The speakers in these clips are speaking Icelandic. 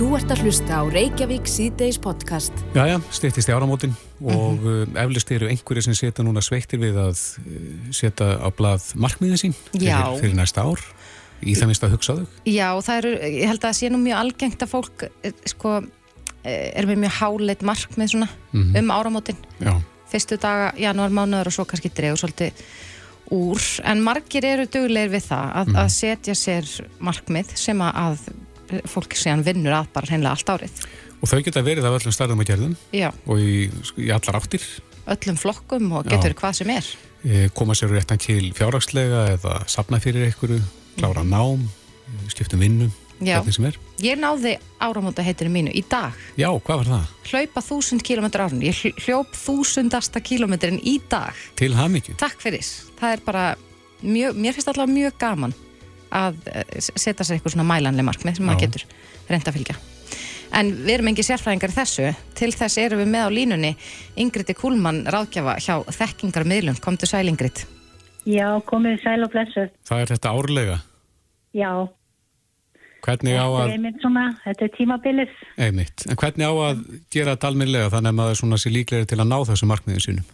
Þú ert að hlusta á Reykjavík síðdeis podcast. Jæja, styrtist í áramótin og mm -hmm. eflust eru einhverju sem setja núna sveiktir við að uh, setja á blað markmiðin sín fyrir, fyrir næsta ár. Í það minnst að hugsa þau? Já, það eru, ég held að það sé nú mjög algengt að fólk, eh, sko, eh, er með mjög háleit markmið svona mm -hmm. um áramótin. Já. Fyrstu daga, janúar, mánuður og svo kannski dregur svolítið úr. En margir eru dugleir við það að, mm -hmm. að setja sér markmið sem að fólk séðan vinnur að bara hreinlega allt árið. Og þau geta verið af öllum starðum og gerðum Já. og í, í allar áttir. Öllum flokkum og getur Já. hvað sem er. E, koma sér réttan til fjárrakslega eða sapna fyrir einhverju, klára mm. nám, skiptum vinnum, er. Ég náði áramóta heitinu mínu í dag. Já, hvað var það? Hlaupa þúsund kilómetrar árun. Ég hljóp þúsundasta kilómetrin í dag. Til hafmyggju. Takk fyrir. Það er bara mjög, mér finnst alltaf mjög gaman að eh, setja sér eitthvað svona mælanlega markmið sem maður getur reynda að fylgja. En við erum engi sérfræðingar þessu, til þess erum við með á línunni Ingridi Kúlmann ráðgjafa hjá Þekkingarmiðlum. Komdu sæl Ingrid. Já, komið sæl og blessu. Það er þetta árlega? Já. Hvernig á að... Þetta er, svona, þetta er tímabilið. Einmitt. En hvernig á að gera þetta alminlega þannig að maður svona sé líklega til að ná þessu markmiðin sínum?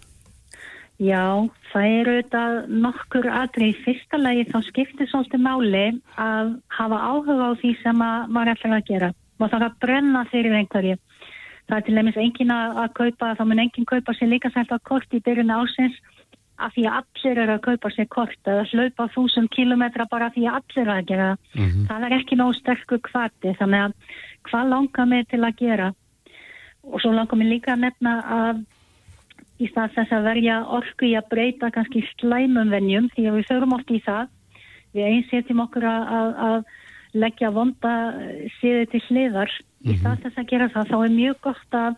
Já, það eru auðvitað nokkur aðri í fyrsta lagi þá skiptir svolítið máli að hafa áhuga á því sem maður ætlar að gera. Maður þarf að brenna fyrir einhverju. Það er til dæmis engin að kaupa, þá mun engin kaupa sér líka sælt á kort í byrjun ásins af því að allir eru að kaupa sér kort eða slaupa þúsund kilometra bara því að allir eru að gera. Mm -hmm. Það er ekki nóg sterkur kvati þannig að hvað langar mig til að gera? Og svo langar mig líka að nefna að í stað þess að verja orku í að breyta kannski slæmum venjum því að við förum oft í það við einsetjum okkur að, að, að leggja vonda síðu til hliðar mm -hmm. í mhm. stað þess að gera það þá er mjög gott að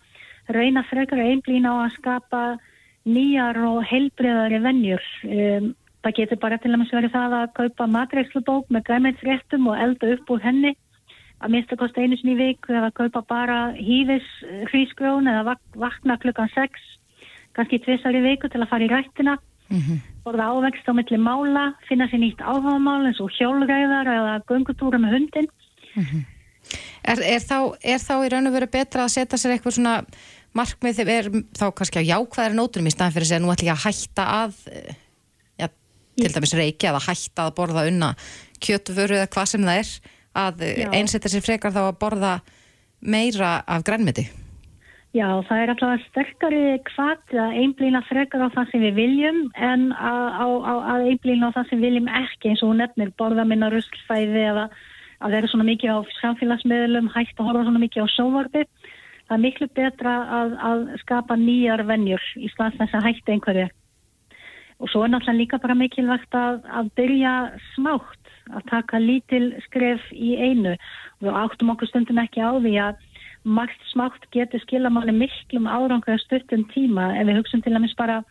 reyna frekar einblín á að skapa nýjar og heilbreyðari venjur um, það getur bara til að verið það að kaupa matreikslubók með græmiðsréttum og elda upp úr henni að mista kost einu sinni í viku eða kaupa bara hýfis hrísgrón eða vakna klukkan 6 kannski tvisar í viku til að fara í rættina mm -hmm. borða ávext á milli mála finna sér nýtt áhagamál eins og hjólgæðar eða gungutúra með hundin mm -hmm. er, er, þá, er þá í raun og veru betra að setja sér eitthvað svona markmið þegar er þá kannski á jákvæðari nótunum í staðan fyrir að segja nú ætlum ég að hætta að ja, til dæmis reykja eða hætta að borða unna kjötuföru eða hvað sem það er að einsetja sér frekar þá að borða meira af grænmiti Já, það er alltaf sterkari hvað að einblýna frekar á það sem við viljum en að einblýna á það sem við viljum ekki eins og hún nefnir borða minna ruslfæði eða að vera svona mikið á samfélagsmiðlum, hægt að horfa svona mikið á sjóvarfi. Það er miklu betra að, að skapa nýjar vennjur í stans þess að hægt einhverju. Og svo er náttúrulega líka bara mikilvægt að, að byrja smátt, að taka lítil skref í einu. Við áttum okkur stundum ekki á því að margt smátt getur skilamáli miklum árangur stuttum tíma ef við hugsun til að mis bara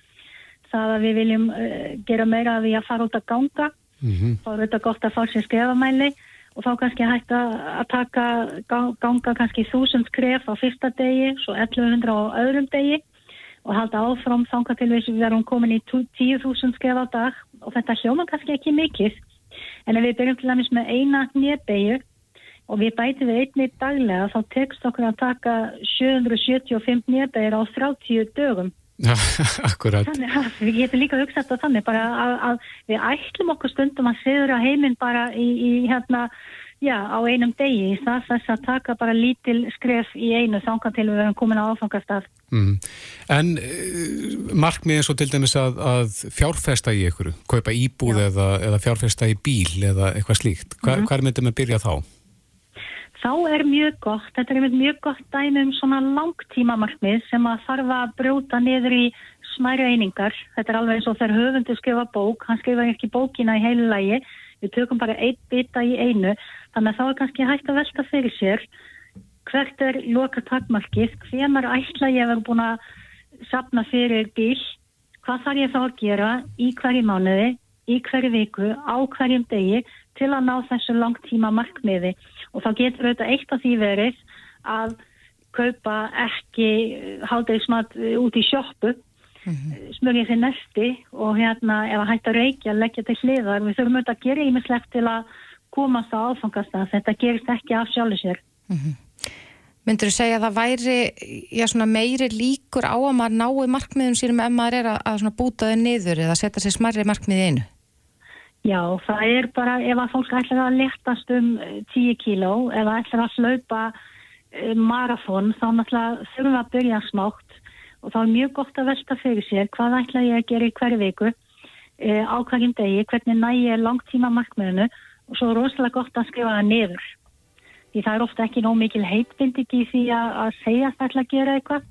það að við viljum uh, gera meira að við að fara út að ganga mm -hmm. þá er þetta gott að fá sér skrefamæli og þá kannski hægt að taka ganga kannski þúsund skref á fyrsta degi, svo 1100 á öðrum degi og halda áfram þanga til við við erum komin í 10.000 skref á dag og þetta hljóma kannski ekki mikið en ef við byrjum til að mis með eina nýrbegju og við bætum við einni daglega þá tekst okkur að taka 775 nýrbæðir á 30 dögum. Ja, akkurat. Þannig að við getum líka hugsað þetta þannig bara að, að við ætlum okkur stundum að segja heiminn bara í, í hérna, já, á einum degi stað þess að taka bara lítil skref í einu þangan til við verðum komin á áfangastaf. Mm. En uh, markmið eins og til dæmis að, að fjárfesta í ykkur, kaupa íbúð eða, eða fjárfesta í bíl eða eitthvað slíkt, Hva, mm -hmm. hvað myndum við byrja þá? Þá er mjög gott, þetta er mjög gott dæmi um svona langtímamarkmið sem að þarf að brjóta niður í smæri einingar. Þetta er alveg eins og þegar höfundu skrifa bók, hann skrifa ekki bókina í heilu lægi, við tökum bara eitt bita í einu, þannig að þá er kannski hægt að velta fyrir sér hvert er loka takmarkið, hvenar ætla ég að vera búin að sapna fyrir bíl, hvað þarf ég þá að gera í hverju mánuði, í hverju viku, á hverjum degi til að ná þessu langtíma markmiði og þá getur auðvitað eitt af því verið að kaupa ekki háldegismat út í sjóppu mm -hmm. smörja sér nesti og hérna ef að hægt að reykja leggja til hliðar við þurfum auðvitað að gera ímislegt til að komast á áfangast að þetta gerist ekki af sjálfur sér mm -hmm. Myndur þú segja að það væri já, meiri líkur á að maður nái markmiðum sínum ef maður er að, að búta þau niður eða setja sér smarri markmið einu? Já, það er bara ef að fólk ætlar að letast um 10 eh, kíló eða ætlar að slaupa eh, marafón þá náttúrulega þurfum við að byrja smátt. Og þá er mjög gott að velta fyrir sér hvað ætla ég að gera í hverju viku e, á hverjum degi, hvernig næ ég langtíma markmiðinu og svo er rosalega gott að skrifa það niður. Því það er ofta ekki nóg mikil heitbinding í því að, að segja að það ætla að gera eitthvað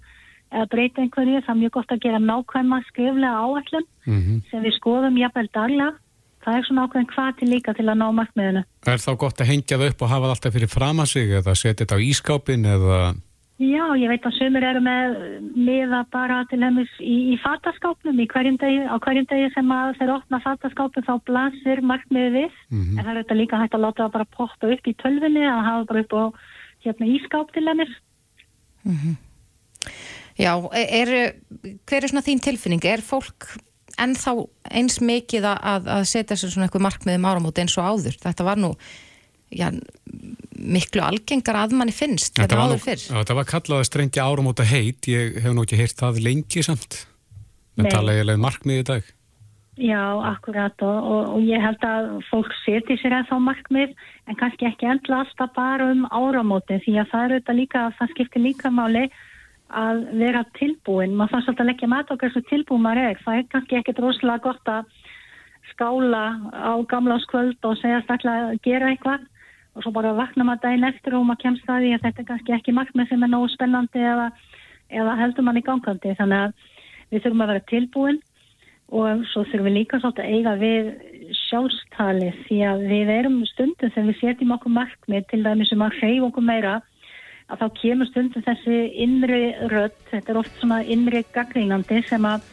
eða breyta einhverju, það er mjög gott að gera nákvæma skriflega áallum mm -hmm. sem við skoðum jafnvel daglega það er svona ákveðin hvað til líka til að ná markmiðinu. Er þá gott að hengja það upp og hafa það alltaf fyrir fram að sig eða setja þetta á ískápin eða Já, ég veit að sömur eru með miða bara til heimis í, í fataskápnum í hverjum degi, á hverjum degi sem að þeir opna fataskápnum þá blasir markmiði við, mm -hmm. en það er þetta líka hægt að láta það bara potta upp í tölvinni að hafa bara upp á hérna, ískáp til heimis. Mm -hmm. Já, er, hver er svona þín tilfinning? Er fólk ennþá eins mikið að, að setja sér svona eitthvað markmiði máramóti eins og áður? Þetta var nú já, miklu algengar að manni finnst þetta áður fyrr. Þetta var kallað að strengja að heit, ég hef nú ekki heyrt það lengi samt, en tala ég leið markmið í dag. Já, akkurat og, og, og ég held að fólk seti sér að þá markmið en kannski ekki endla alltaf bara um áramóti því að það er auðvitað líka, það skiptir líka máli að vera tilbúin, maður fannst alltaf að leggja mat á hversu tilbúin maður er, það er kannski ekkit rosalega gott að skála á gamla skvöld og segja að gera eitthvað. Og svo bara vakna maður dæn eftir og maður kemst það í að þetta er kannski ekki markmið sem er nógu spennandi eða, eða heldur mann í gangandi. Þannig að við þurfum að vera tilbúin og svo þurfum við líka svolítið að eiga við sjálfstali því að við erum stundum þegar við setjum okkur markmið til dæmis um að hreyfa okkur meira að þá kemur stundum þessi innri rödd, þetta er oft svona innri gaggrínandi sem að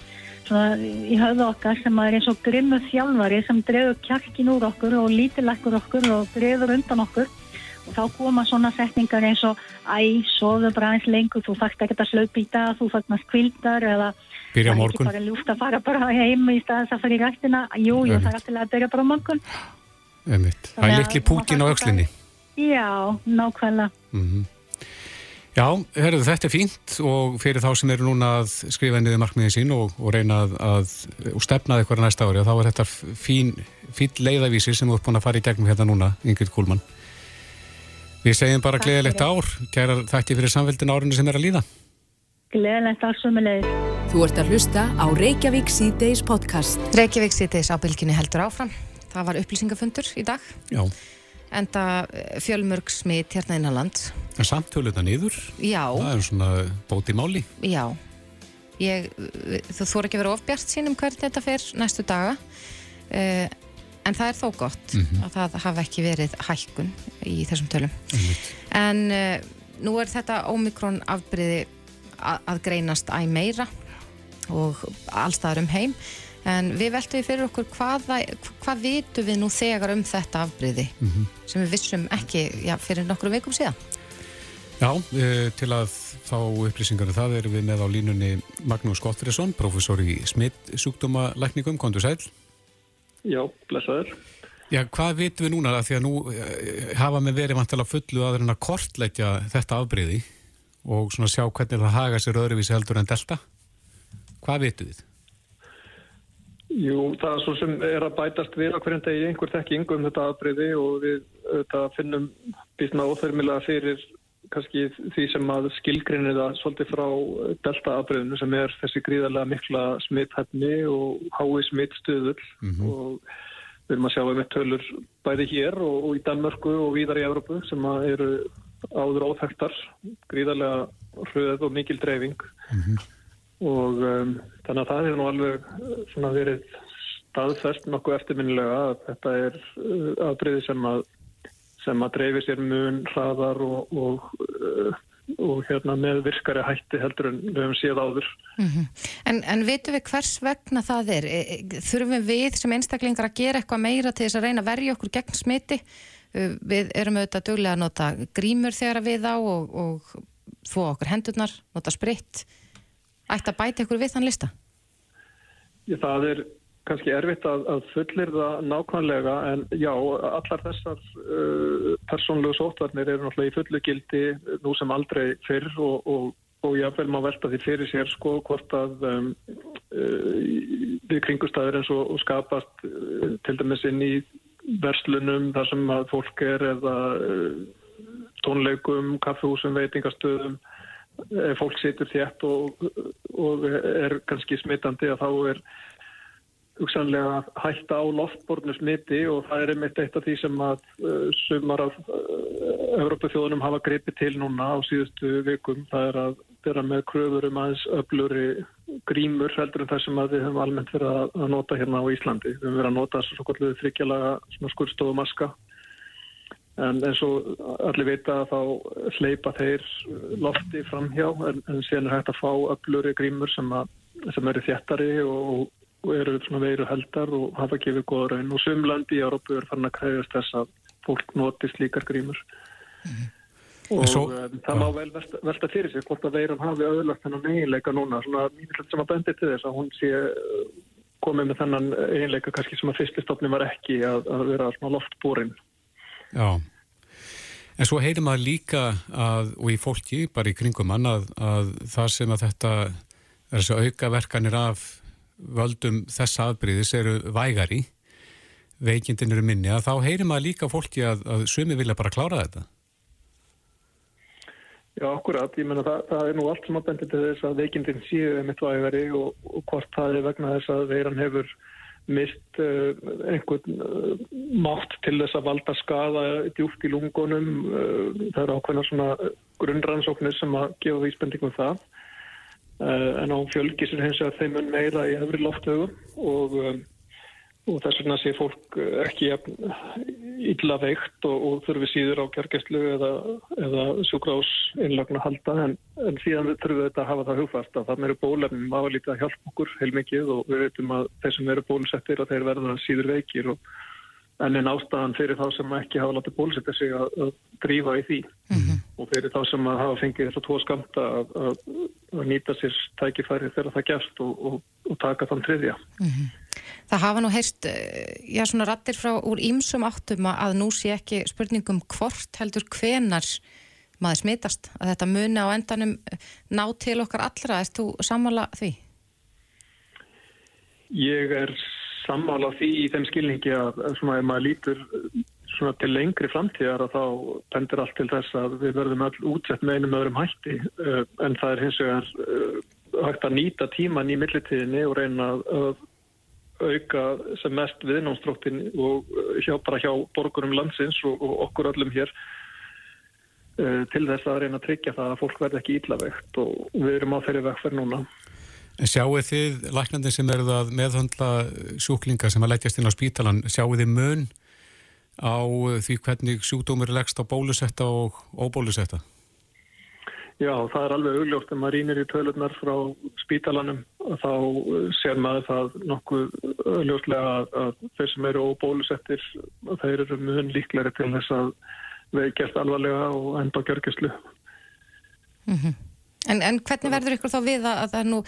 í höfðu okkar sem er eins og grimmu þjálfari sem drefur kjarkin úr okkur og lítilekkur okkur og drefur undan okkur og þá koma svona setningar eins og æ, soðu bara eins lengur, þú fært ekki að slöpýta, þú fagnast kvildar eða byrja morgun. Það er ekki bara ljúft að fara bara heim í staðis að fara í rættina, jú, jú, það er alltaf að byrja bara morgun. Það er litli púkin á aukslinni. Já, nákvæmlega. Mm -hmm. Já, herðu, þetta er fínt og fyrir þá sem eru núna að skrifa niður markmiðin sín og, og reyna að, að og stefnaði eitthvað næsta ári og þá er þetta fín, fín leiðavísir sem þú ert búin að fara í gegnum hérna núna, Ingrid Kúlmann. Við segjum bara gleðilegt ár, kæra þætti fyrir samveldin árinu sem er að líða. Gleðilegt ár sem er leið. Þú ert að hlusta á Reykjavík C-Days podcast. Reykjavík C-Days ábylginni heldur áfram. Það var upplýsingafundur í dag. Já enda eh, fjölmörg smitt hérna innanland. En samtöluða niður? Já. Það er svona bóti máli? Já. Ég, þú þór ekki verið ofbjart sínum hvernig þetta fer næstu daga uh, en það er þó gott mm -hmm. að það hafa ekki verið hækkun í þessum tölum. Mm -hmm. En uh, nú er þetta ómikrón afbyrði að greinast æg meira og allstaðar um heim en við veltum við fyrir okkur hvað, hvað vitum við nú þegar um þetta afbríði mm -hmm. sem við vissum ekki já, fyrir nokkru veikum síðan. Já, e, til að fá upplýsingar um það erum við með á línunni Magnús Gottfriðsson, professor í smitt sjúkdómalækningum, kontur sæl. Já, blessaður. Já, hvað vitum við núna? Því að nú e, hafa með verið vantala fullu að reyna kortleitja þetta afbríði og svona sjá hvernig það haga sér öðruvísi heldur en delta. Hvað vitum við? Jú, það er svo sem er að bætast við á hverjum degi. Einhver þekking um þetta aðbreyði og við þetta, finnum býtna óþörmilega fyrir kannski því sem að skilgrinni það svolítið frá delta aðbreyðinu sem er þessi gríðarlega mikla smithæfni og hái smittstöður mm -hmm. og við erum að sjá um eitt tölur bæði hér og, og í Danmörku og víðar í Európu sem eru áður óþægtar gríðarlega hröð og mikil dreifing. Mm -hmm og um, þannig að það hefur nú alveg uh, verið staðfest nokkuð eftirminnilega að þetta er uh, aðbreyði sem að sem að dreifir sér mun hraðar og, og, uh, og hérna, með virkari hætti heldur en við hefum séð áður. Mm -hmm. En, en veitum við hvers vegna það er? E, e, þurfum við sem einstaklingar að gera eitthvað meira til þess að reyna að verja okkur gegn smiti? Við erum auðvitað duglega að nota grímur þegar við á og, og þó okkur hendurnar, nota spritt ætti að bæta ykkur við þann lista? Já, það er kannski erfitt að, að fullir það nákvæmlega en já, allar þessar uh, persónlegu sótvarnir eru náttúrulega í fullu gildi nú sem aldrei fyrr og, og, og jáfnvel má velta því fyrir sér sko hvort að um, uh, við kringustæður eins og, og skapast uh, til dæmis inn í verslunum þar sem að fólk er eða uh, tónleikum, kaffehúsum, veitingastöðum fólk situr þétt og, og er kannski smittandi að þá er hugsanlega hætta á loftbornu smiti og það er einmitt eitt af því sem að uh, sumar af Európa-þjóðunum hafa greipið til núna á síðustu vikum. Það er að vera með kröfur um aðeins öfluri grímur heldur en það sem við höfum almennt verið að, nota hérna á Íslandi. Við höfum verið að nota þryggjalega skurstofumaska en eins og allir vita þá hleypa þeir lofti fram hjá en, en síðan er hægt að fá öfluri grímur sem, að, sem eru þjættari og og eru svona veiru heldar og hafa gefið góða raun. Og sumlandi í Árópu er fann að kræðast þess að fólk noti slíkar grímur. Mm -hmm. og Svo, um, það má vel velta, velta fyrir sig hvort að veirum hafi auðvitað þennan eiginleika núna. Svona mjög sem að bendi til þess að hún sé uh, komið með þennan eiginleika kannski sem að fyrstistofni var ekki að, að vera svona loftbúrin Já. En svo heyrim að líka að, og í fólki, bara í kringum mann, að, að það sem að þetta er þessu aukaverkanir af völdum þessa aðbríðis eru vægari veikindin eru minni að þá heyrir maður líka fólki að, að sumi vilja bara klára þetta. Já, akkurat, ég menna það, það er nú allt sem að bendi til þess að veikindin séu mitt vægari og, og hvort það er vegna þess að veiran hefur mist uh, einhvern uh, mátt til þess að valda skada djúft í lungunum. Uh, það eru ákveðna svona grunnrannsóknir sem að gefa vísbendingum það. Eh, en á fjölgi sem hins vegar þeim meira í öfri loftögu og, og þess vegna sé fólk ekki illa veikt og, og þurfi síður á kjörgæslu eða, eða sjúkrás innlagna halda. En, en síðan við þurfum þetta að hafa það hugfast að það meru bólefnum aðalítið að hjálpa okkur heilmikið og við veitum að þeir sem eru bólusettir að þeir verða síður veikir og en en ástæðan fyrir þá sem ekki hafa látið bólusetja sig að, að drífa í því mm -hmm. og fyrir þá sem að hafa fengið þess að tvo skamta að, að, að nýta sér tækifæri þegar það gerst og, og, og taka þann triðja. Mm -hmm. Það hafa nú heist, eh, já svona rattir frá úr ímsum áttum að nú sé ekki spurningum hvort heldur hvenar maður smitast, að þetta muni á endanum ná til okkar allra, erst þú sammála því? Ég er sammála því í þeim skilningi að svona ef maður lítur svona til lengri framtíðar að þá bendir allt til þess að við verðum all útsett með einum öðrum hætti uh, en það er hins vegar uh, hægt að nýta tíman í millitíðinni og reyna að auka sem mest viðnámsdróttin og hjá, bara hjá borgurum landsins og, og okkur öllum hér til þess að reyna að tryggja það að fólk verði ekki íllavegt og við erum á þeirri vegferð núna. En sjáu þið, læknandi sem eru að meðhandla sjúklinga sem að leggjast inn á spítalan, sjáu þið mun á því hvernig sjúkdómur er leggst á bólusetta og óbólusetta? Já, það er alveg augljóft að maður rínir í tölunar frá spítalanum og þá sér maður það nokkuð augljóftlega að, að þeir sem eru óbólusettir, þeir eru mun líklæri til þess að veikjast alvarlega og enda á gjörgjastlu. Mhm. Mm En, en hvernig verður ykkur þá við að, að það er nú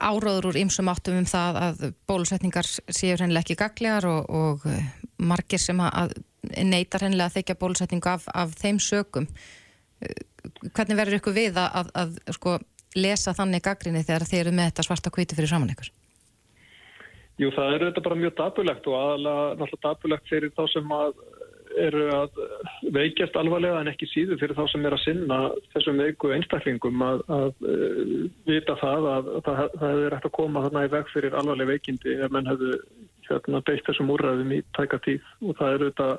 áróður úr ymsum áttum um það að bólusetningar séu hennilega ekki gaglegar og, og e, margir sem neytar hennilega að þykja bólusetningu af, af þeim sökum. E, hvernig verður ykkur við að, að, að sko, lesa þannig gaggrinni þegar þeir eru með þetta svarta kvíti fyrir saman ykkur? Jú, það er þetta bara mjög dapulegt og aðalega náttúrulega dapulegt fyrir þá sem að eru að veikjast alvarlega en ekki síðu fyrir þá sem er að sinna þessum veiku einstaklingum að, að uh, vita það að, að það, það hefur eftir að koma þarna í veg fyrir alvarlega veikindi ef menn hefðu hérna, beitt þessum úrræðum í tæka tíð. Og það eru þetta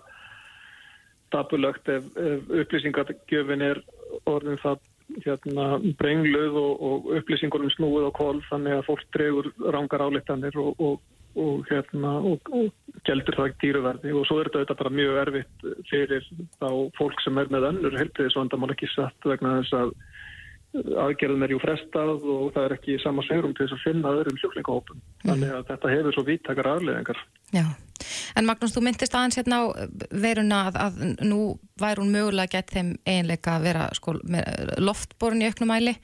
dapulögt ef, ef upplýsingargjöfin er orðin það hérna, brengluð og, og upplýsingunum snúið á kól þannig að fólk dregur rángar álíktanir og, og og hérna og, og geldur það dýruverði og svo er þetta bara mjög erfitt fyrir þá fólk sem er með önnur helbriðis og enda mann ekki satt vegna þess að aðgerðum er jú frestað og það er ekki sama segurum til þess að finna öðrum sjúklingahópum. Mm. Þannig að þetta hefur svo víttakar afleðingar. Já, en Magnús, þú myndist aðeins hérna á veruna að, að nú væri hún mögulega gett þeim einleika að vera sko, loftborun í auknumæli.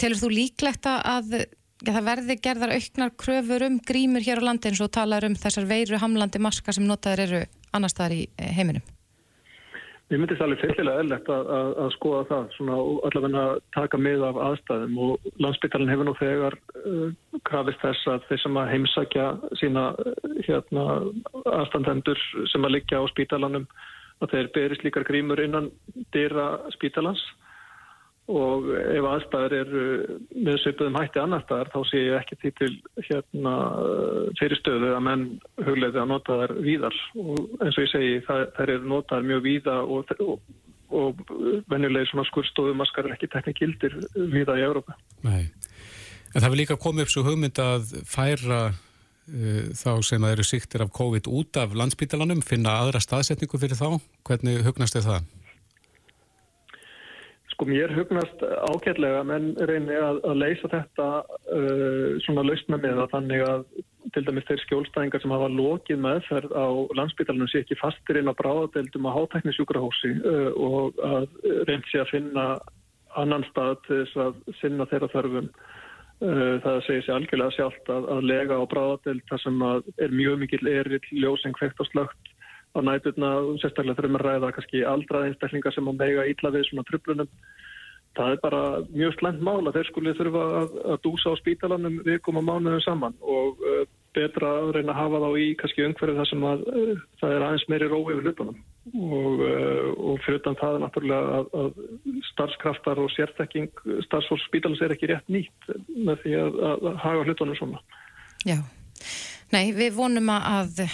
Telur þú líklegt að ja, það verði gerðar auknar kröfur um grímur hér á landi eins og talar um þessar veiru hamlandi maska sem notaður eru annar staðar í eh, heiminum? Ég myndist alveg fyllilega eðlert að, að, að skoða það, svona allavega að taka mið af aðstæðum og landsbyttalinn hefur nú þegar uh, krafist þess að þeir sem að heimsækja sína uh, hérna, aðstandendur sem að liggja á spítalanum að þeir berist líkar grímur innan dýra spítalans og ef aðstæður eru með söpuðum hætti annar staðar þá sé ég ekki til hérna fyrirstöðu að menn hugleði að nota þær víðar og eins og ég segi þær eru notaðar mjög víða og, og, og venjulegi svona skurðstofumaskar er ekki teknik gildir víða í Európa. Nei, en það vil líka koma upp svo hugmynd að færa uh, þá sem að eru siktir af COVID út af landsbítalanum, finna aðra staðsetningu fyrir þá, hvernig hugnast þið það? Sko mér hugnast ágætlega menn reyni að, að leysa þetta uh, svona lausna með það þannig að til dæmis þeir skjólstæðingar sem hafa lokið meðferð á landsbytalanum sé ekki fastir inn á bráðadeildum á hátæknisjúkrahósi uh, og að reynd sé að finna annan stað til þess að sinna þeirra þörfum. Uh, það segir sér algjörlega sjálft að, að lega á bráðadeild þar sem er mjög mikil erill ljóseng kveikt og slögt á nætuna, sérstaklega þurfum að ræða kannski aldrað einstaklingar sem að mega ítla við svona trublunum. Það er bara mjög slengt mál að þeir skulið þurfa að, að dúsa á spítalanum vikum og mánuðum saman og uh, betra að reyna að hafa þá í kannski umhverfið þar sem að uh, það er aðeins meiri rói yfir hlutunum og, uh, og fyrir utan það er náttúrulega að, að starfskraftar og sérþekking starfsfólks spítalans er ekki rétt nýtt með því að, að hafa hlutunum svona. Já, nei við vonum að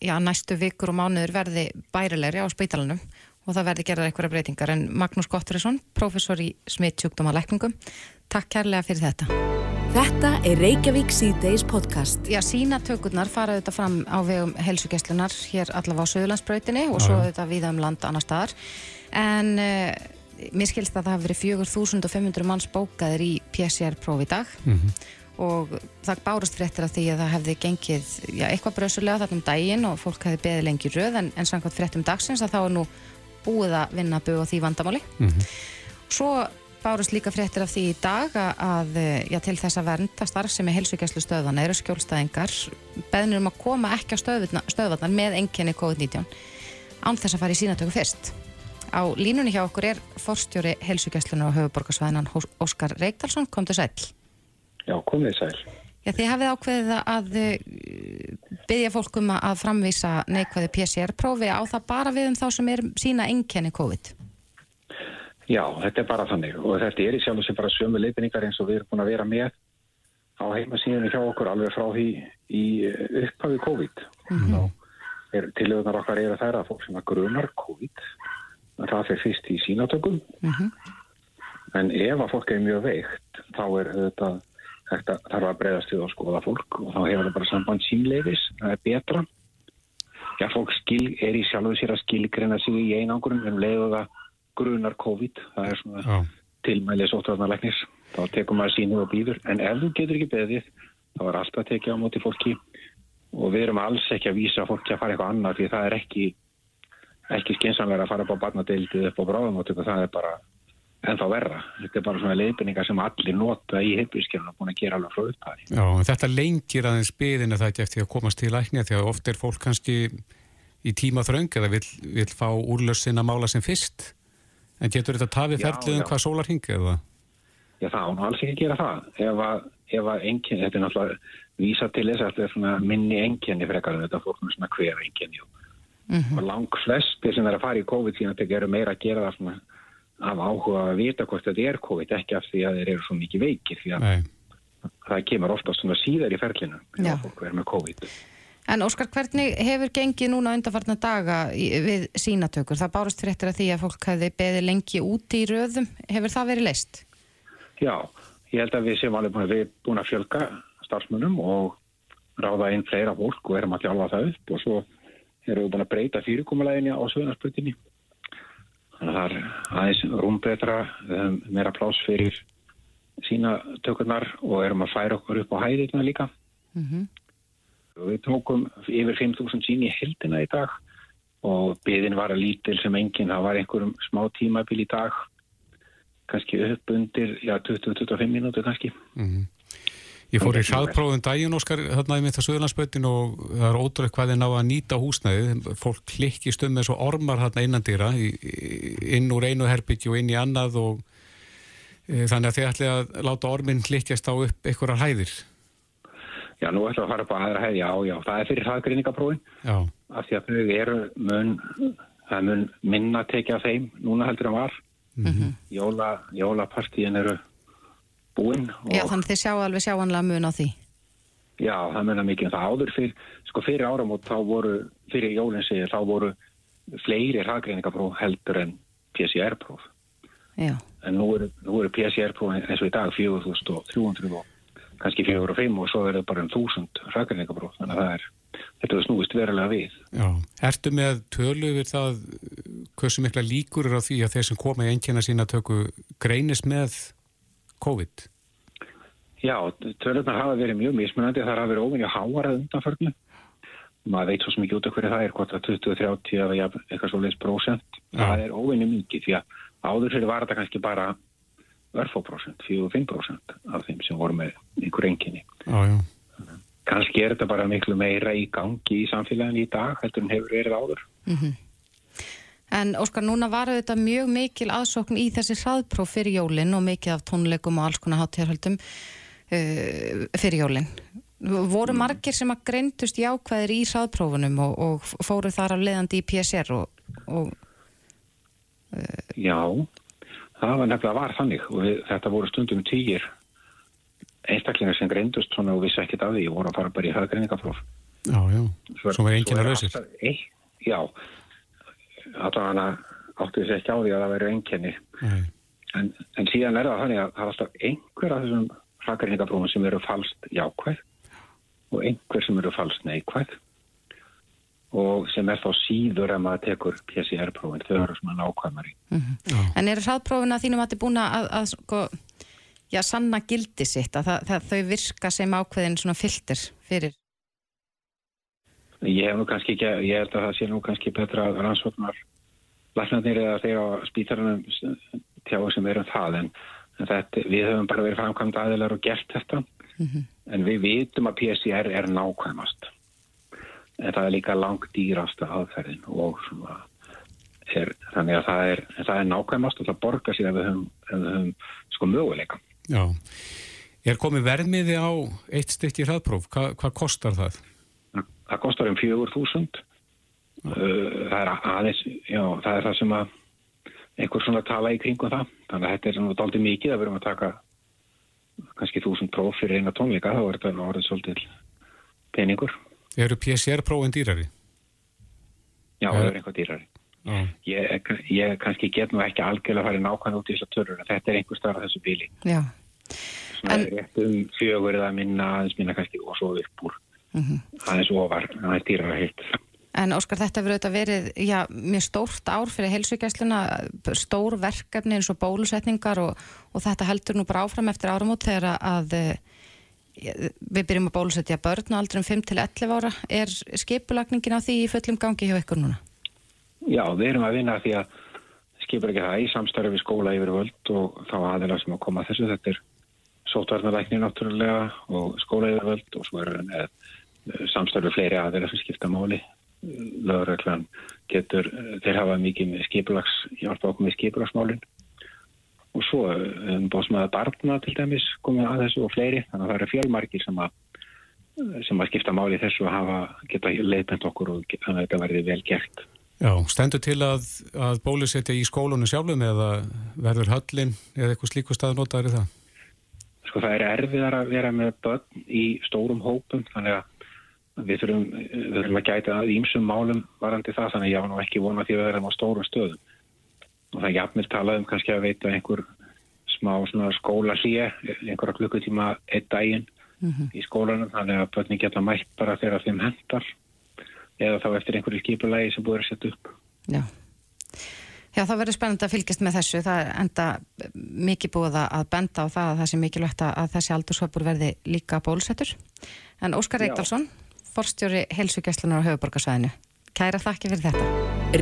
já, næstu vikur og mánuður verði bærilegri á spítalanum og það verði gerðar einhverja breytingar en Magnús Gotturisson, professor í smittsjúkdóma lækningum, takk kærlega fyrir þetta. Þetta er Reykjavík C-Days podcast. Já, sína tökurnar fara þetta fram á vegum helsugjastlunar hér allavega á Suðlandsbrautinni og svo þetta viða um land annar staðar en uh, mér skilst að það hafi verið 4500 manns bókaðir í PCR-prófi í dag. Mm -hmm og það bárast fréttir af því að það hefði gengið já, eitthvað bröðsulega þarna um daginn og fólk hefði beðið lengi röð en, en samkvæmt fréttum dagsins að þá er nú búið að vinna búið á því vandamáli. Mm -hmm. svo bárast líka fréttir af því í dag að já, til þess að vernda starf sem er helsugjæslu stöðvana eru skjólstæðingar beðnir um að koma ekki á stöðvarnar með enginni COVID-19 án þess að fara í sínatöku fyrst á línunni hjá okkur er forstjóri helsugjæslunar á höfuborgarsvæðinan Óskar Reykdalsson, kom til sæl Já, komið sæl. Já, þið hafið ákveðið að uh, byggja fólkum að framvísa neikvæði PCR-prófi á það bara við um þá sem er sína enkenni COVID? Já, þetta er bara þannig og þetta er í sjálf og sem bara sömu leifinningar eins og við erum búin að vera með á heimasíðinu hjá okkur alveg frá því í upphafi COVID. Mm -hmm. Tilöðunar okkar er að það er að fólk sem að grunar COVID, það fyrir fyrst í sínatökum mm -hmm. en ef að fólk er mjög veikt þá er þetta þetta þarf að breyðast við og skoða fólk og þá hefur það bara samband sínleifis, það er betra. Já, fólk skil, er í sjálfu sér að skilgreina sig í einangurum um leiðu það grunar COVID, það er svona Já. tilmælið sótvarnarleiknis, þá tekum maður sínu og býður, en ef þú getur ekki beðið, þá er alltaf að tekja á móti fólki og við erum alls ekki að vísa fólki að fara eitthvað annar því það er ekki, ekki skynsamlega að fara upp á barnadeildið upp á bráðumóttu, það er bara en þá verða. Þetta er bara svona leifinningar sem allir nota í heilbíðskjörnum og búin að gera alveg frá upphæði. Já, þetta lengir aðeins byðina það eftir að komast til lækni því að oft er fólk kannski í tíma þröng eða vil, vil fá úrlössin að mála sem fyrst en getur þetta tafið ferðluðum hvað sólar hingi eða? Já, það án og alls ekki gera það. Ef að, ef að engin, þetta er náttúrulega vísa til þess að þetta er svona minni enginni frekar en þetta með svona hver enginni og, mm -hmm. og lang flesti sem er að fara í COVID síðan þetta eru meira að gera það svona af áhuga að vita hvort þetta er COVID ekki af því að þeir eru svo mikið veikir því að Nei. það kemur ofta svona síðar í ferlinu að fólk verður með COVID En Óskar, hvernig hefur gengið núna undanfarnar daga við sínatökur? Það bárust fyrir eftir að því að fólk hefði beðið lengi úti í röðum. Hefur það verið leist? Já, ég held að við séum alveg búin að, búin að fjölga starfsmunum og ráða einn fleira fólk og erum að tjálfa það upp og svo erum við búin að breyta fyrirkomuleginu á söðunarspötinni Þannig að það er aðeins rúmbetra, um, meira plás fyrir sína tökurnar og erum að færa okkur upp á hæðirna líka. Mm -hmm. Við tókum yfir 5.000 sín í heldina í dag og byðin var að lítil sem enginn, það var einhverjum smá tímabil í dag, kannski upp undir 20-25 mínúti kannski. Mm -hmm. Ég fór í hraðprófum daginn, Óskar, þarna í mitt að Suðurlandsbötin og það er ótrúlega hvað þið ná að nýta húsnæðið. Fólk klikkist um eins og ormar þarna innandýra, inn úr einu herbyggju og inn í annað og e, þannig að þið ætli að láta ormin klikkjast á upp einhverjar hæðir. Já, nú við að fara upp á aðra hæði, já, já, það er fyrir hraðgreiningaprófin. Já. Af því að þau eru mun, mun minna tekið af þeim, núna heldur það var. Mm -hmm. Jóla, jólapartíin eru búinn. Já, þannig þið sjá alveg sjáanlega mun á því. Já, það munna mikið. Um það áður fyrir, sko fyrir áramót þá voru, fyrir jólinsi þá voru fleiri hraðgreiningapróf heldur en PCR-próf. Já. En nú eru, eru PCR-próf eins og í dag 4300 og kannski 405 og svo er það bara um 1000 hraðgreiningapróf. Þannig að það er, þetta er snúist verulega við. Já, ertu með tölu við það hversu mikla líkur er á því að þeir sem koma í engjana sína tökku greinis með COVID? Já, tölunar hafa verið mjög mismunandi. Það hafa verið óvinni háarað undanförnu. Maður veit svo mikið út af hverju það er, hvort að 20-30 eða eitthvað svo leiðs prósent. Ja. Það er óvinni mikið því að áður fyrir var þetta kannski bara örfóprósent, 4-5% af þeim sem voru með einhver enginni. Já, já. Kannski er þetta bara miklu meira í gangi í samfélagin í dag, heldur en hefur verið áður. Mm -hmm. En Óskar, núna var þetta mjög mikil aðsókn í þessi hraðpróf fyrir jólinn og mikið af tónleikum og alls konar hátíðarhaldum uh, fyrir jólinn. Voru mm. margir sem að greintust jákvæðir í hraðprófunum og, og fóru þar af leðandi í PSR? Og, og, uh, Já, það var nefnilega var þannig og við, þetta voru stundum týjir einstaklingar sem greintust svona og vissi ekkit af því og voru að fara bara í hraðgreiningafróf. Já, já, svo var enginn að lausir. Já, allavega áttu þessi ekki á því að það væri enginni en, en síðan er það þannig að það er alltaf einhver af þessum hrakarhingaprófum sem eru falskt jákvæð og einhver sem eru falskt neikvæð og sem er þá síður að maður tekur PCR-prófin, þau eru svona nákvæmari. Mm -hmm. En eru hraðprófin að þínum að þið búin að, að sko, já, sanna gildi sitt að það, það, þau virka sem ákveðin svona filter fyrir Ég hef nú kannski ekki, ég held að það sé nú kannski betra að rannsóknar læknarnir eða þeir á spítarunum tjáu sem erum það en, en þetta, við höfum bara verið framkvæmt aðeinar og gert þetta mm -hmm. en við vitum að PCR er nákvæmast en það er líka langt dýrasta aðferðin og svona er, þannig að það er, það er nákvæmast og það borgar sér ef við höfum, ef við höfum sko möguleika. Já, er komið verðmiði á eitt stykki hraðpróf, Hva, hvað kostar það? Það kostar um 4.000 uh, það er aðeins já, það er það sem að einhver svona tala í kringum það. Þannig að þetta er svona dálítið mikið að við erum að taka kannski 1000 próf fyrir eina tónleika þá er þetta orðið svolítið peningur. Eru PCR-prófin dýrari? Já, það er einhvað dýrari. Ég, ég kannski get nú ekki algjörlega að fara nákvæmlega út í þessu törur þetta er einhver starf þessu bíli. Já. Svona en... rétt um fjögur eða minna aðeins minna kannski og svo upp úr mm -hmm. aðeins ofar, aðeins dýrar að hitt. En Óskar, þetta verður auðvitað verið já, mjög stórt ár fyrir heilsugjæsluna, stór verkefni eins og bólusetningar og, og þetta heldur nú bara áfram eftir áramót þegar að eh, við byrjum að bólusetja börn og aldrei um 5-11 ára. Er skipulagningin á því í fullum gangi hjá ykkur núna? Já, við erum að vinna því að skipur ekki það í samstarfi skóla yfir völd og þá aðeins sem að koma þessu. Þetta er sótvarnalækni náttúrulega og skóla yfir völd og svo er það samstarfi fleiri aðeira sem skipta máli. Löguröklan getur þeir hafa mikið með skipulags hjálpa okkur með skipulagsmálin. Og svo um, bóðsmaður barna til dæmis komið að þessu og fleiri. Þannig að það eru fjölmarkir sem að sem að skipta máli þessu að hafa geta leipend okkur og þannig að þetta verði vel gert. Já, stendur til að, að bólusetja í skólunum sjálfum eða verður höllin eða eitthvað slíku stað notaður í það? Sko það er erfiðar að vera með börn í stórum hópum þannig að við þurfum, við þurfum að gæta að ímsum málum varandi það þannig að ég var nú ekki vona því að við verðum á stórum stöðum og það er jafnvel talað um kannski að veita einhver smá skóla hlýja einhverja klukkutíma einn daginn mm -hmm. í skólanum þannig að börni geta mætt bara þegar þeim hendar eða þá eftir einhverju skipulegi sem búið að setja upp Já Já, það verður spennandi að fylgjast með þessu. Það er enda mikið búið að benda á það að það sé mikilvægt að þessi aldurshöpur verði líka bólusettur. En Óskar Reykdalsson, forstjóri helsugjastlunar á höfuborgarsvæðinu. Kæra þakki fyrir þetta.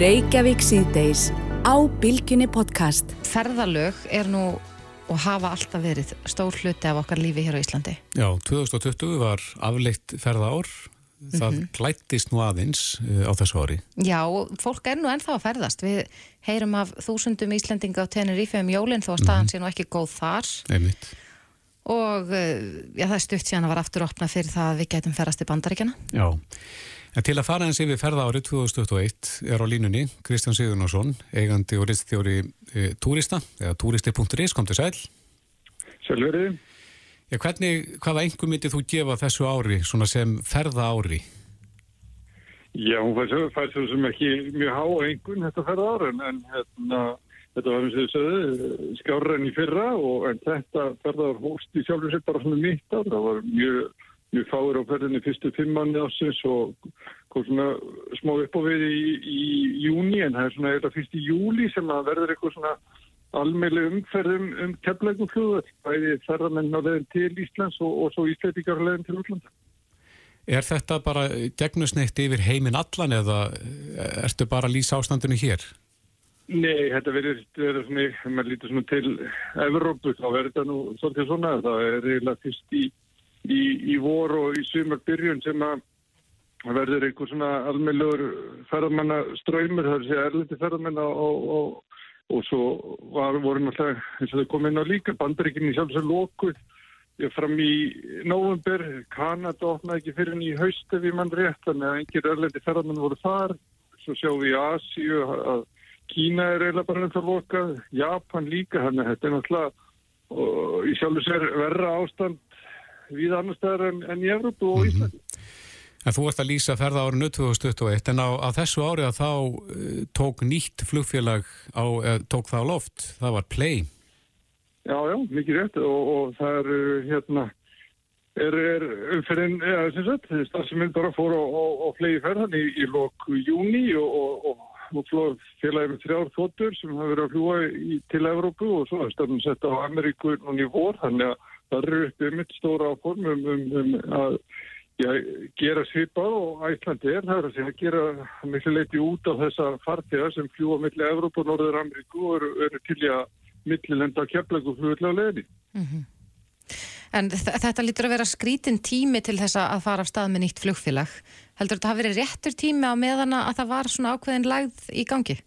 Reykjavík síðdeis á Bilginni podcast. Ferðalög er nú og hafa alltaf verið stór hluti af okkar lífi hér á Íslandi. Já, 2020 var afleitt ferða ár, það mm -hmm. glættist nú aðeins uh, á þessu ári. Já, fólk er nú ennþá að ferðast. Við heyrum af þúsundum Íslandinga á Tenerife um jólinn þó að staðan mm -hmm. sé nú ekki góð þar. Einmitt. Og uh, já, það er stutt síðan að var aftur opnað fyrir það að við getum ferðast í bandaríkjana. Já, en til að fara eins yfir ferða árið 2021 er á línunni Kristján Sigurnarsson, eigandi og ristþjóri e, túrista, eða túristi.is, kom til sæl. Sælverið. Já, hvernig, hvaða engum myndið þú gefa þessu ári, svona sem ferða ári? Já, hún fær svo sem ekki mjög há engun þetta ferða ári, en hérna, þetta var eins og þess að skjára enn í fyrra og en þetta ferða ár hóst í sjálfur sér bara svona mitt á, það var mjög mjög fáir á ferðinni fyrstu fimm manni ásins og kom svona smá upp á við í, í júni en það er svona eða fyrst í júli sem að verður eitthvað svona almeinlega umferðum um kemlegum fljóður, bæði ferðamenn á leðin til Íslands og, og svo Íslandíkar á leðin til Útlanda. Er þetta bara gegnusneitt yfir heiminn allan eða ertu bara að lýsa ástandinu hér? Nei, þetta verður ef maður lítur svona til Evrópu, þá verður þetta nú svolítið svona, það er eiginlega fyrst í, í, í vor og í sumar byrjun sem að verður einhver svona almeinlegur ferðamanna ströymur, það er segja erlendi ferðamanna og, og, og svo var, voru náttúrulega, eins og þau kom inn á líka, bandarikinni sjálfsög lókuð fram í november, Kanada opnaði ekki fyrir henni í haust ef ég mann rétt, þannig að einhver erlendi ferðamann voru þar, svo sjáum við í Asíu að Kína er eiginlega bara ennþá lokað, Japan líka, þannig að þetta er náttúrulega og í sjálfur sér verra ástand við annar staðar en, en í Evrópu og Íslandi. En þú ert að lýsa ferða árinu 2021 en á, á þessu ári að þá uh, tók nýtt flugfélag á, uh, tók það á loft, það var Play. Já, já, mikið rétt og, og það er hérna er, er umferðin, eða sem sagt, stafsuminn bara fór á flegi ferðan í, í lok júni og, og, og félagið með þrjár þóttur sem hafa verið að fljúa í, til Evrópu og svo er stafnum sett á Ameríku núni í vor, þannig að það eru uppið mitt stóra áform um, um, að Já, gera svipað og Æslandi er það er að segja að gera miklu leiti út á þessa fartega sem fljúa millir Evrópa og Norður Ameríku og eru, eru til að millilenda keflagu fljóðlega leðni. Mm -hmm. En þetta lítur að vera skrítin tími til þess að fara af stað með nýtt flugfélag. Heldur þetta að hafa verið réttur tími á meðana að það var svona ákveðin lagð í gangi?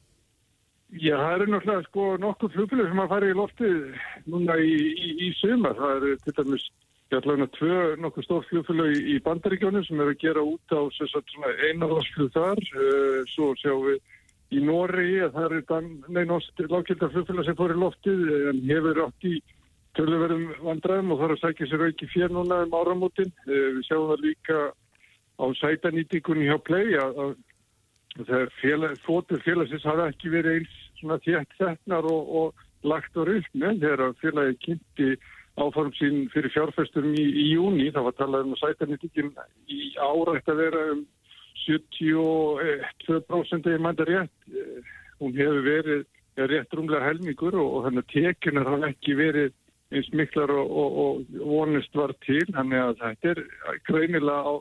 Já, það eru náttúrulega sko nokkuð flugfélag sem að fara í loftið núna í, í, í sumar. Það eru til dæmis Ég ætla hérna tvö nokkuð stór fljóðfélög í bandaríkjónu sem er að gera út á einarvarsfljóð þar. Uh, svo sjáum við í Nóri að það er neinást lágkildar fljóðfélag sem fór í loftið en hefur átt í töluverðum vandræðum og þarf að sækja sér auki fér núna um áramótin. Uh, við sjáum það líka á sætanýtingunni hjá Play að, þegar félag, fótur félagsins hafa ekki verið eins svona þétt þetnar og, og lagt á rylgni þegar félagi kynnti áform sín fyrir fjárfæstum í, í júni, það var talað um að sætarnýttingin í árætt að vera um 72% eða mænda rétt, hún hefur verið rétt rúmlega helmingur og, og þannig að tekunar hafa ekki verið eins miklar og, og vonist var til, þannig að þetta er greinilega á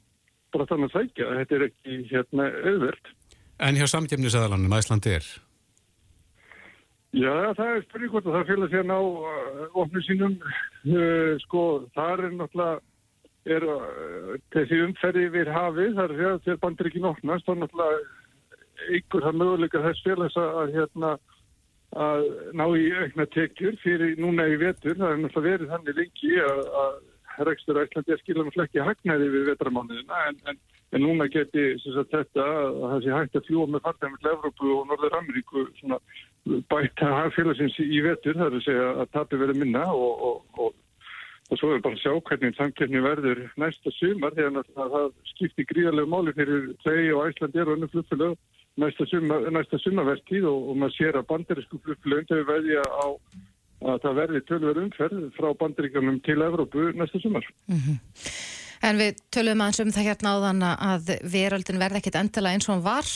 brottan að sækja, þetta er ekki hérna auðvert. En hjá samtjefnisæðalanum Æslandi er? Já, það er spurning hvort að það fylgja sér ná ofnum sínum. Uh, sko, það er náttúrulega, er, uh, þessi umferði við hafið, það er því að þegar bandir ekki nótnast, þá náttúrulega ykkur það möguleika þess félags að, hérna, að ná í aukna tekjur fyrir núna í vetur. Það er náttúrulega verið þannig lengi að, að rekstur Æslandi er skilan og flekki hagnaði við vetramánuðina en, en En núna geti sagt, þetta að það sé hægt að fljúa með fartæmi til Evrópu og Norður Ameríku bætt að hafa félagsins í vetur, það er að segja að tapi verið minna og, og, og, og svo er bara að sjá hvernig samkjörni verður næsta sumar þegar það skiptir gríðarlegu máli fyrir þau og Æslandi er og önnu flugfélög næsta, sumarvertíð og maður sér að bandarísku flugfélög þau veðja á að það verði tölver umferð frá bandaríkanum til Evrópu næsta sumar. Mm -hmm. En við töluðum aðeins um það hérna áðan að veröldin verði ekkit endala eins og hann var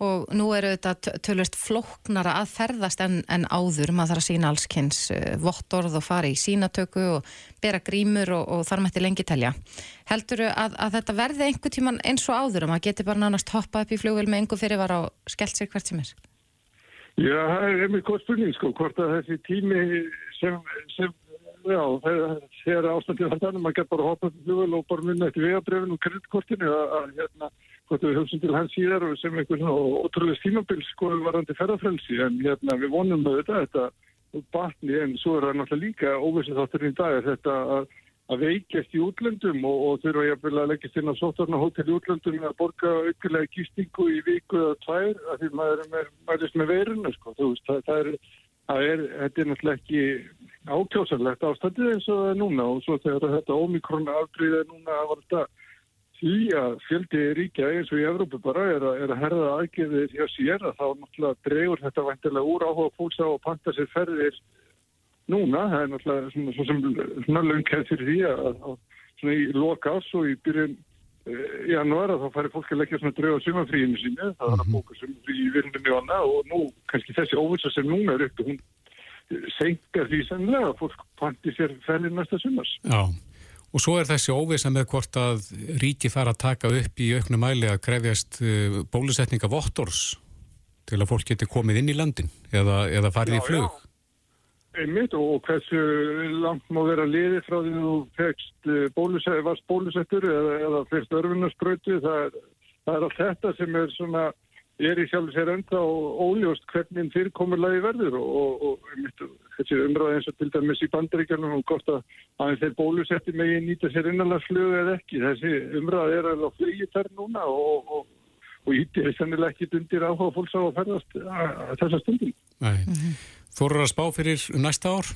og nú eru þetta tölvist flóknara að ferðast en, en áður, maður þarf að sína allskynns uh, vottorð og fara í sínatöku og bera grímur og, og þar mætti lengi telja. Heldur þú að, að þetta verði einhver tíman eins og áður og maður geti bara nánast hoppa upp í fljóðvel með einhver fyrirvara og skellt sér hvert sem er? Já, það er einmitt góð spurning sko, hvort að þessi tími sem, sem já, þegar ástandið var þannig, maður gett bara hoppað til fljóðvel og bara munna eftir vegabrefin og kreditkortinu að hérna, hvort við höfum til hans síðar og sem einhvern ótrúlega stímabil sko varandi ferðarfrelsi, en hérna við vonum með þetta, þetta batni, en svo er það náttúrulega líka óvissið þátturinn í dag, þetta að að veikjast í útlöndum og, og þurfa ég að leggjast inn á sóttarnahótel í útlöndum að borga aukilega gístingu í viku eða tvær að því maður er mælist með veirinu sko. veist, það, það, er, það er, þetta er náttúrulega ekki ákjósanlegt ástandið eins og það er núna og svo þegar þetta ómikrona afdrýðið núna að valda því að fjöldi ríkja eins og í Evrópu bara er að, er að herða aðgefðir hjá sér að þá náttúrulega dregur þetta vantilega úr áhuga fólks á að panta sér ferðir núna, það er náttúrulega svona, svona, svona löngkæð fyrir því að, að svona í lokás og í byrjun eh, í januar að þá færi fólk að leggja svona drauga sumafríinu sínu, það var að mhm. bóka sumafrí í vinnunni og annað og nú kannski þessi óvisa sem núna er uppi, hún senkar því sannlega að fólk panti sér fælið næsta sumars. Já, og svo er þessi óvisa með hvort að ríki fara að taka upp í auknu mæli að krefjast eh, bólusetninga vottors til að fólk geti komið inn í landin eða, eða farið já, í flug. Já. Einmitt og hversu langt má vera liði frá því þú fegst eh, bólusettur, varst bólusettur eða, eða fyrst örfunarsprötu, það, það er allt þetta sem er svona, er í sjálf sér enda og óljóst hvernig fyrirkomurlagi verður og, og, og einmitt, þessi umræði eins og til dæmis í bandaríkjarnum og gott að aðeins þeir bólusetti megi nýta sér innanlagsflögu eða ekki, þessi umræði er alveg flugið þær núna og, og ítti er sennilega ekki undir áhuga fólks á að ferðast að þessa stundin. Nei. Eru að spá fyrir næsta ár?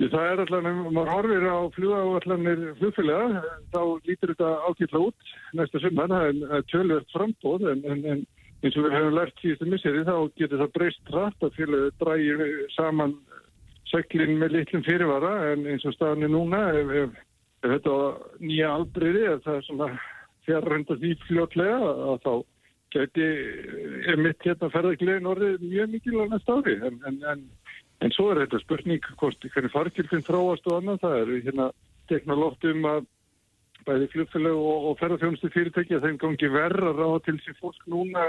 Það er alltaf, ef maður horfir á flugáallanir flugfélaga, þá lítur þetta ákveðla út næsta summan, það er tölvöld frambóð, en, en, en eins og við hefum lært síðustu misseri, þá getur það breyst rætt að félagi drægi saman seglinn með litlum fyrirvara, en eins og staðinni núna, ef, ef, ef þetta nýja aldriði, það er svona fjarrönda því fljótlega, að þá geti er mitt hérna ferðarglegin orðið mjög mikilvæg næst ári. En, en, en, en svo er þetta spurning hvort hvernig farkilfinn þróast og annað. Það er hérna teknolótt um að bæði flugfélag og, og ferðarfjónustu fyrirtæki að þeim gangi verra ráða til sér fólk núna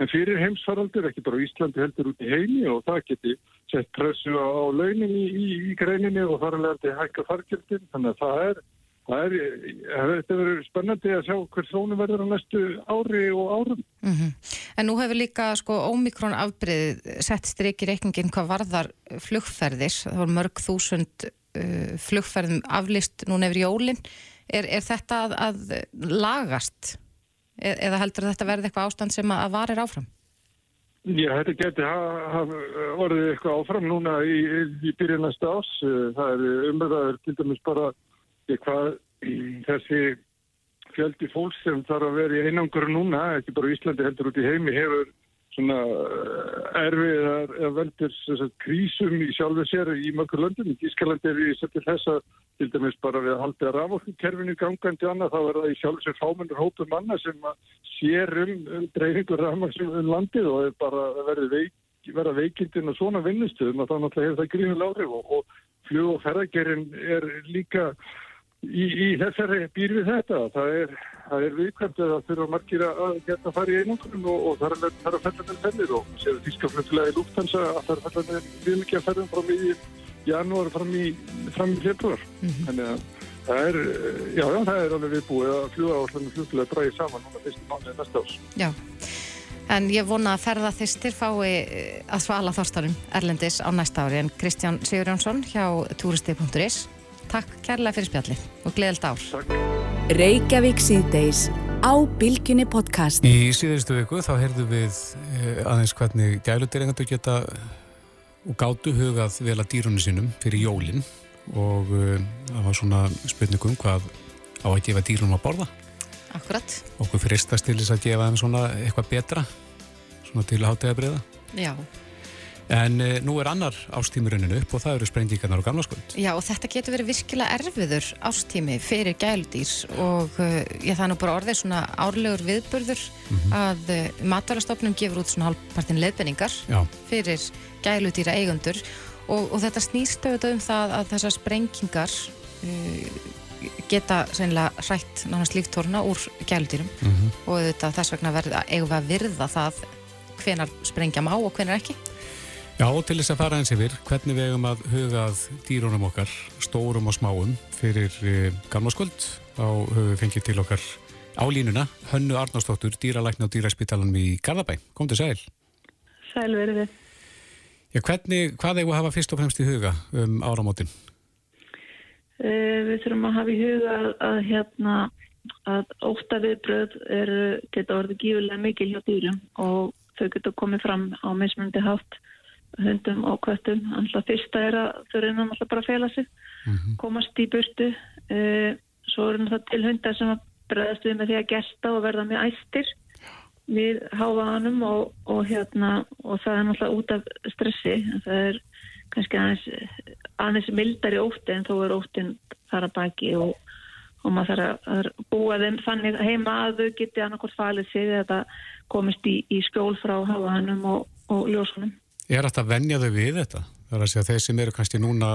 en fyrir heimsfaraldur, ekki bara Íslandi heldur út í heimi og það geti sett pressu á launin í, í, í greininni og þar er leðandi hækka farkilfinn þannig að það er er, þetta verður spennandi að sjá hver þónu verður á næstu ári og árum. Mm -hmm. En nú hefur líka sko ómikrón afbreyð sett stryk í reikningin hvað varðar flugferðir. Það voru mörg þúsund uh, flugferðum aflist núna yfir jólinn. Er, er þetta að, að lagast? E eða heldur þetta verði eitthvað ástand sem að, varir áfram? Já, þetta geti orðið eitthvað áfram núna í, í byrjunasta ás. Það er umræður til dæmis bara hvað þessi fjöldi fólks sem þarf að vera í einangur núna, ekki bara Íslandi heldur út í heimi, hefur svona eh, erfið að veldur krísum í sjálfu sér í mörgur löndum. Í Ískalandi er við setið þessa til dæmis bara við að halda rafokkerfinu gangandi annað, þá er það í sjálfu sér fámennur hópum annað sem sér um, um dreifingur rafmaksum um landið og bara að verði veik, vera veikindin og svona vinnustuðum að þá náttúrulega hefur það gríðulega áhrif og, og fljóð og ferðagerinn er líka í, í þessari býr við þetta. Það er, er viðkvæmt að það fyrir að margir að geta að fara í einangrun og, og það er að fella með fennir og séu þýskaflöftilega í lúftansa að það er að fella með við mikið að ferðum frá í janúar fram í, fram í februar. Mm -hmm. Þannig að það er, já, já, það er alveg viðbúið að fljúa á hlutum fljóðtilega dræði saman núna fyrstu mánuði næsta ás. Já. En ég vona að ferða þýstir fái eh, að svala þorstarum Erlendis á næsta ári en Kristján Sigurjónsson hjá turisti.is Takk kærlega fyrir spjalli og gleðilt ár. Takk. Reykjavík síðdeis á Bilginni podcast. Í síðustu viku þá heyrðum við eh, aðeins hvernig gæludirengandu geta og gáttu hugað vel að dýrunni sínum fyrir jólinn og uh, það var svona spurningum hvað á að gefa dýrunum að borða. Akkurat. Okkur fristast til þess að gefa þeim svona eitthvað betra svona til að háta eða breyða. Já. En e, nú er annar ástímurinn upp og það eru sprengíkarnar og gamlaskvöld. Já og þetta getur verið virkilega erfiður ástími fyrir gæludýr og uh, já, það er nú bara orðið svona árlegur viðbörður mm -hmm. að uh, eh, matvælastofnum gefur út svona halvpartin leðbenningar fyrir gæludýra eigundur og, og þetta snýst auðvitað um það að þessar sprengingar geta sennilega hrætt náttúrulega slíktorna úr gæludýrum mm -hmm. og auðvitað þess vegna verða eigum við að virða það hvenar sprengja má og hvenar ekki. Já, til þess að fara eins yfir, hvernig við hefum að hugað dýrunum okkar, stórum og smáum, fyrir eh, gamla skuld, þá höfum við fengið til okkar á línuna, Hönnu Arnánsdóttur, dýralækna á dýraspítalanum í Garðabæ. Kom til sæl. Sæl verið þið. Já, hvernig, hvað hefur að hafa fyrst og fremst í huga um áramótin? Uh, við þurfum að hafa í huga að, að hérna að óta viðbröð er, geta orðið gífurlega mikil hjá dýrum og þau geta komið fram á mismundi hátt hundum og kvöttum. Alltaf fyrsta er að þau reyna alltaf bara að fela sig, mm -hmm. komast í burtu. Uh, svo er það til hundar sem að bregðast við með því að gesta og verða með æstir við háfaðanum og, og hérna og það er náttúrulega út af stressi. Það er kannski aðeins, aðeins mildari ótti en þó er óttin þar að baki og, og maður þarf að búa þeim þannig heima að þau geti annarkort falið sig eða komist í, í skjól frá hafaðanum og, og ljósunum. Er þetta að venja þau við þetta? Það er að segja þeir sem eru kannski núna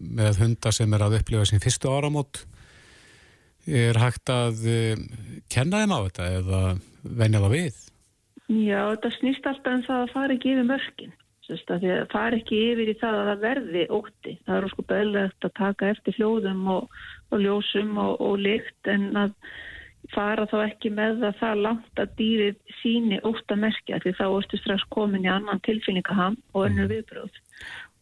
með hundar sem er að upplifa sín fyrstu áramót er hægt að uh, kenna þeim á þetta eða venja það við? Já, þetta snýst alltaf en um það að fara ekki yfir mörgin það far ekki yfir í það að það verði ótti. Það er sko beðlegt að taka eftir hljóðum og, og ljósum og, og lykt en að fara þá ekki með það það langt að dýrið síni óttamerkja því þá ertu strax komin í annan tilfinningaham og önnur mhm. viðbröð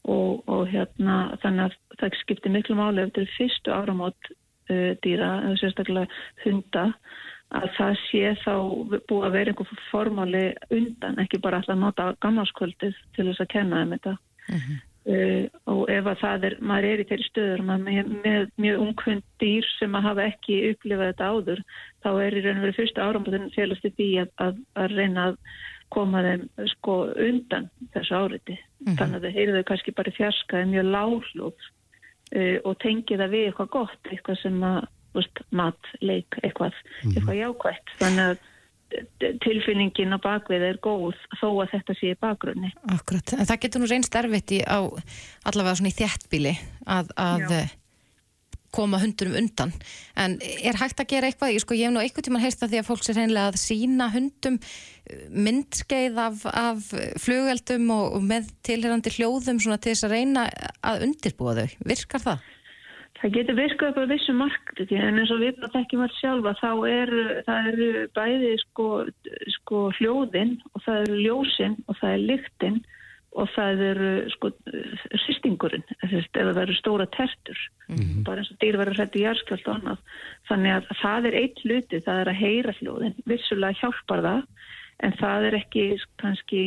og, og hérna þannig að það skiptir miklu máli eftir fyrstu áramót uh, dýra, sérstaklega hunda að það sé þá búið að vera einhver formáli undan, ekki bara alltaf nota gamlarskvöldið til þess að kenna þeim þetta. Mm -hmm. Uh, og ef að það er, maður er í þeirri stöður með, með mjög umkvönd dýr sem að hafa ekki upplifað þetta áður, þá er í raun og verið fyrsta áramöndin félast í því að, að, að reyna að koma þeim sko undan þessu áriti. Mm -hmm. Þannig að þau heyrðu kannski bara fjarskaði mjög láglúð uh, og tengið það við eitthvað gott, eitthvað sem að veist, mat, leik, eitthvað, mm -hmm. eitthvað jákvægt. Þannig að tilfinningin á bakvið er góð þó að þetta sé í bakgrunni. Akkurat, en það getur nú reynst erfitt í á allavega svona í þjættbíli að, að koma hundurum undan, en er hægt að gera eitthvað, ég sko ég hef nú eitthvað tíma heist að því að fólk sé reynilega að sína hundum myndskeið af, af flugeldum og, og með tilherandi hljóðum svona til þess að reyna að undirbúa þau, virkar það? Það getur virkað upp á vissu markti en eins og við tekjum alls sjálfa þá eru er bæði sko, sko hljóðinn og það eru ljósinn og það er lyktinn og það eru sko sýstingurinn eða það eru stóra tertur. Mm -hmm. bara eins og dýr verður hrætti járskjöld og annað. Þannig að það er eitt hluti það er að heyra hljóðinn vissulega hjálpar það en það er ekki kannski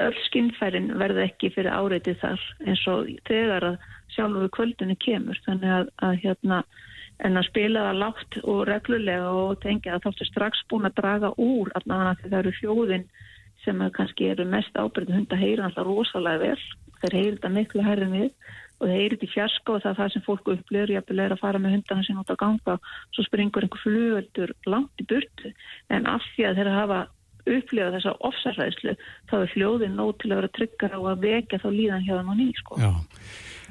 öll skinnfærin verða ekki fyrir áreitið þar. Eins og þegar að sjálfur kvöldinu kemur. Þannig að, að hérna en að spila það lágt og reglulega og tengja að þáttu strax búin að draga úr allavega því það eru fjóðin sem kannski eru mest ábyrgðu hund að heyra alltaf rosalega vel. Þeir heyri þetta miklu herðin við og þeir heyri þetta í fjarska og það er það sem fólku upplýður jafnvel er að fara með hundana sín út á ganga svo springur einhver flugöldur langt í burtu. En af því að þeir hafa upplifa þessa ofsarræðslu þá er hljóðin nóg til að vera tryggar á að vekja þá líðan hjá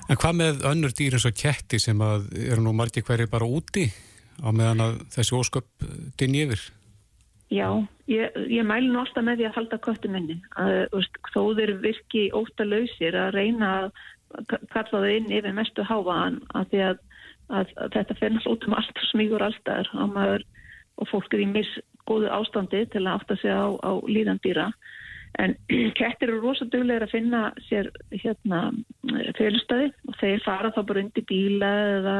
En hvað með önnur dýr eins og ketti sem eru nú margir hverju bara úti á meðan að þessi ósköp eh, dinni yfir? Já, ég, ég mælu nú alltaf með því að halda köttu minni. Þó þeir virki óttalauðsir að reyna að kalla það inn yfir mestu hávaðan að að, að, að þetta fennast út um allt og smígur alltaf og fólk er í misgóðu ástandi til að átta sig á, á líðandýra. En kettir eru rosaduglega að finna sér hérna félustæði og þeir fara þá bara undir bíla eða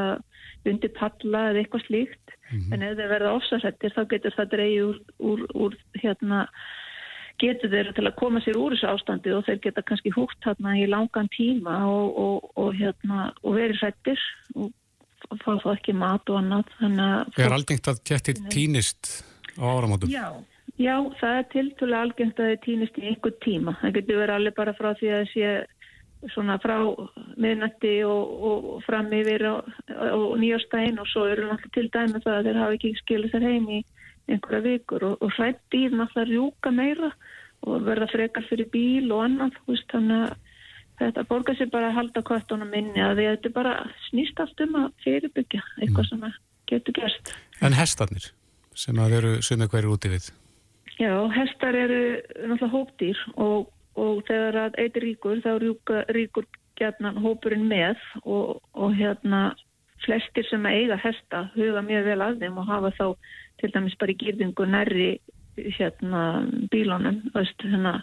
undir palla eða eitthvað slíkt. Mm -hmm. En ef þeir verða ofsarsettir þá getur það dreyið úr, úr, úr hérna, getur þeir til að koma sér úr þessu ástandi og þeir geta kannski húgt hérna í langan tíma og, og, og, hérna, og verið hrettir og fá þá ekki mat og annað. Það er aldrei að kettir týnist á áramótum? Já. Já, það er tiltúlega algengt að það týnist í einhver tíma. Það getur verið alveg bara frá því að það sé svona frá miðnætti og, og fram yfir og, og nýjastægin og svo eru náttúrulega til dæmi það að þeir hafa ekki skilið sér heim í einhverja vikur og, og hrætt dýr náttúrulega rjúka meira og verða frekar fyrir bíl og annað, veist, þannig að þetta borgar sér bara að halda kvartunum minni að þetta bara snýst allt um að fyrirbyggja eitthvað mm. sem getur gerst. En hestarnir sem að veru sumið hverju úti við? Já, hestar eru náttúrulega hópdýr og, og þegar að eitir ríkur þá ríkur, ríkur gætnan hópurinn með og, og hérna flestir sem eiga hesta huga mjög vel að þeim og hafa þá til dæmis bara í gýrðingu nærri hérna bílónum veist, hérna,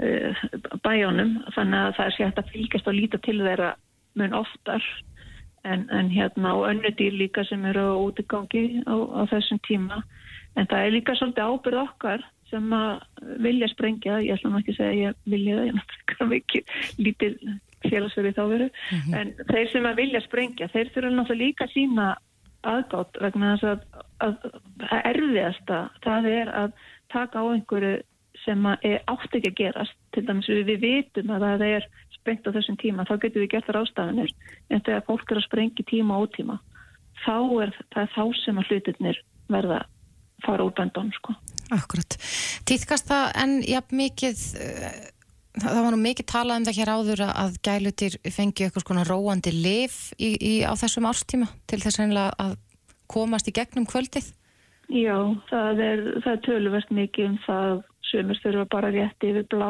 uh, bæjónum þannig að það er sér að fylgjast og líta til þeirra mun oftar. En, en hérna og önnu dýr líka sem eru á útigangi á, á þessum tíma en það er líka svolítið ábyrð okkar sem að vilja sprengja, ég ætlum ekki að segja ég vilja það, ég náttúrulega ekki lítið félagsverði þá veru. Mm -hmm. en þeir sem að vilja sprengja þeir þurfa náttúrulega líka sína aðgátt vegna þess að, að, að erfiðasta það er að taka á einhverju sem er átt ekki að gerast. Til dæmis við, vitum að það er sprengt á þessum tíma, þá getur við gert þar ástafanir en þegar fólk er að sprengja tíma og ótíma þá er það þá sem að hlutirnir verða fara úr böndun sko. Akkurat. Týðkast það en jafn mikið það var nú mikið talað um það hér áður að gælutir fengi eitthvað svona róandi liv í, í, á þessum árstíma til þess að komast í gegnum kvöldið? Já, það er, það er töluvert mikið um það sömur þurfa bara rétt yfir blá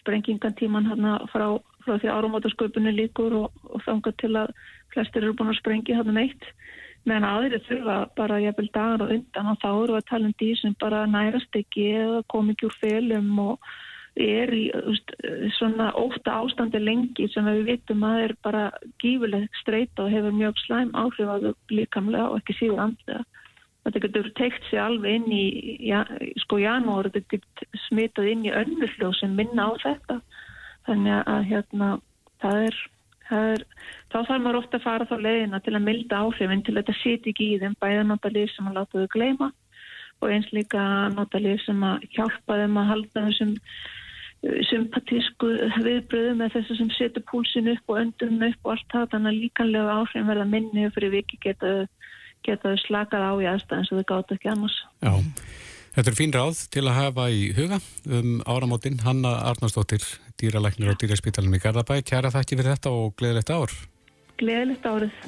sprengingantíman hérna frá, frá því árumátasköpunni líkur og, og þanga til að flestir eru búin að sprengja hérna meitt meðan aðrið þurfa bara jæfnvel dagar og undan og þá eru að tala um því sem bara nærast ekki eða kom ekki úr felum og er í veist, svona óta ástandi lengi sem við vitum að er bara gífurlegt streyta og hefur mjög slæm áhrif að þau líkamlega og ekki síður andlega. Þetta getur teikt sér alveg inn í ja, sko janúar, þetta getur smitað inn í önnurfljóð sem minna á þetta. Þannig að hérna það er, er þá þarf maður ofta að fara þá leiðina til að milda áhrifin til að þetta siti ekki í þeim bæðanóttalið sem að láta þau gleyma og eins líka notalið sem að hjálpa þeim að halda þessum sympatísku viðbröðu með þessu sem setur púlsin upp og öndum upp og allt það þannig að líkanlega áhrifin verða minni fyrir viki geta, geta slakað á í aðstæðan sem þau gátt ekki annars. Já, þetta er fín ráð til að hafa í huga um áramótin Hanna Arnarsdóttir, dýralæknir á dýraspítalunum í Garðabæ. Kjæra þakki fyrir þetta og gleðilegt ár. Gleðilegt árið.